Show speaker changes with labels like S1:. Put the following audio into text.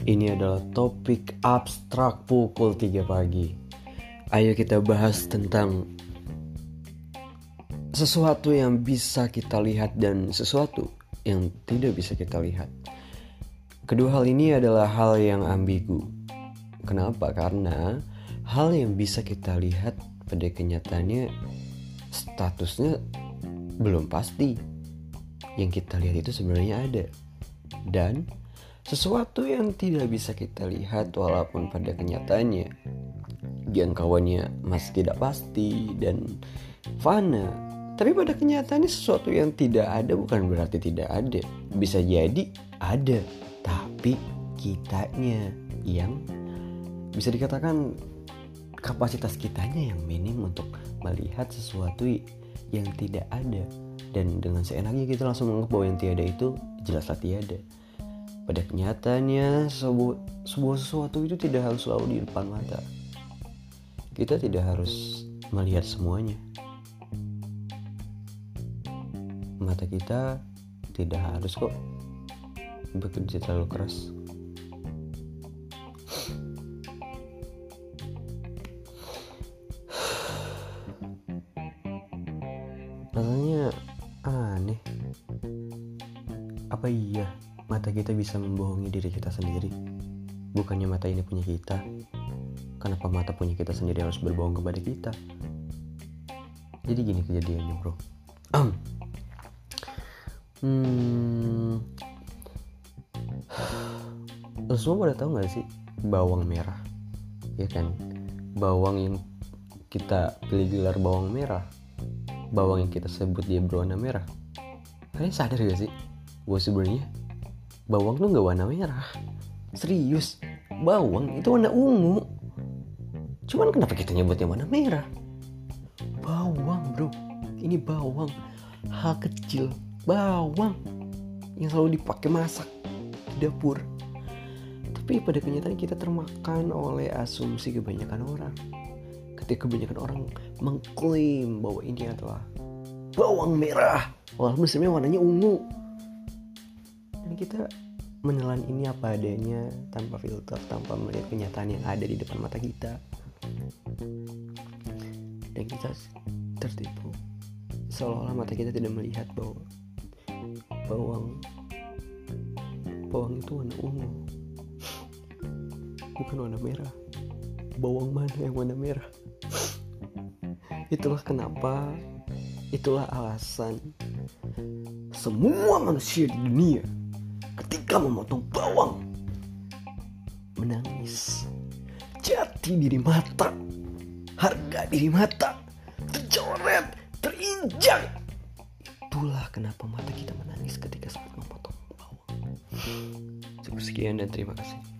S1: Ini adalah topik abstrak pukul 3 pagi. Ayo kita bahas tentang sesuatu yang bisa kita lihat dan sesuatu yang tidak bisa kita lihat. Kedua hal ini adalah hal yang ambigu. Kenapa? Karena hal yang bisa kita lihat pada kenyataannya statusnya belum pasti. Yang kita lihat itu sebenarnya ada. Dan sesuatu yang tidak bisa kita lihat walaupun pada kenyataannya jangkauannya masih tidak pasti dan fana. Tapi pada kenyataannya sesuatu yang tidak ada bukan berarti tidak ada. Bisa jadi ada, tapi kitanya yang bisa dikatakan kapasitas kitanya yang minim untuk melihat sesuatu yang tidak ada dan dengan seenaknya kita langsung menganggap bahwa yang tiada itu jelaslah tiada pada kenyataannya, sebuah, sebuah sesuatu itu tidak harus selalu di depan mata. Kita tidak harus melihat semuanya. Mata kita tidak harus kok bekerja terlalu keras. Rasanya aneh. Apa iya mata kita bisa membohongi diri kita sendiri. Bukannya mata ini punya kita. Kenapa mata punya kita sendiri harus berbohong kepada kita? Jadi gini kejadiannya bro. hmm, lo semua pada tahu gak sih bawang merah? Ya kan, bawang yang kita beli gelar bawang merah, bawang yang kita sebut dia berwarna merah. Kalian sadar gak sih? Gue sebenarnya bawang tuh nggak warna merah. Serius? Bawang itu warna ungu. Cuman kenapa kita nyebutnya warna merah? Bawang bro. Ini bawang. Hal kecil. Bawang. Yang selalu dipakai masak di dapur. Tapi pada kenyataan kita termakan oleh asumsi kebanyakan orang. Ketika kebanyakan orang mengklaim bahwa ini adalah bawang merah. Walaupun sebenarnya warnanya ungu dan kita menelan ini apa adanya tanpa filter tanpa melihat kenyataan yang ada di depan mata kita. Dan kita tertipu. Seolah-olah mata kita tidak melihat bahwa bawang bawang itu warna ungu. Bukan warna merah. Bawang mana yang warna merah? Itulah kenapa itulah alasan semua manusia di dunia ketika memotong bawang menangis. Jati diri mata harga diri mata tercoret terinjak. Itulah kenapa mata kita menangis ketika saat memotong bawang. Cukup sekian dan terima kasih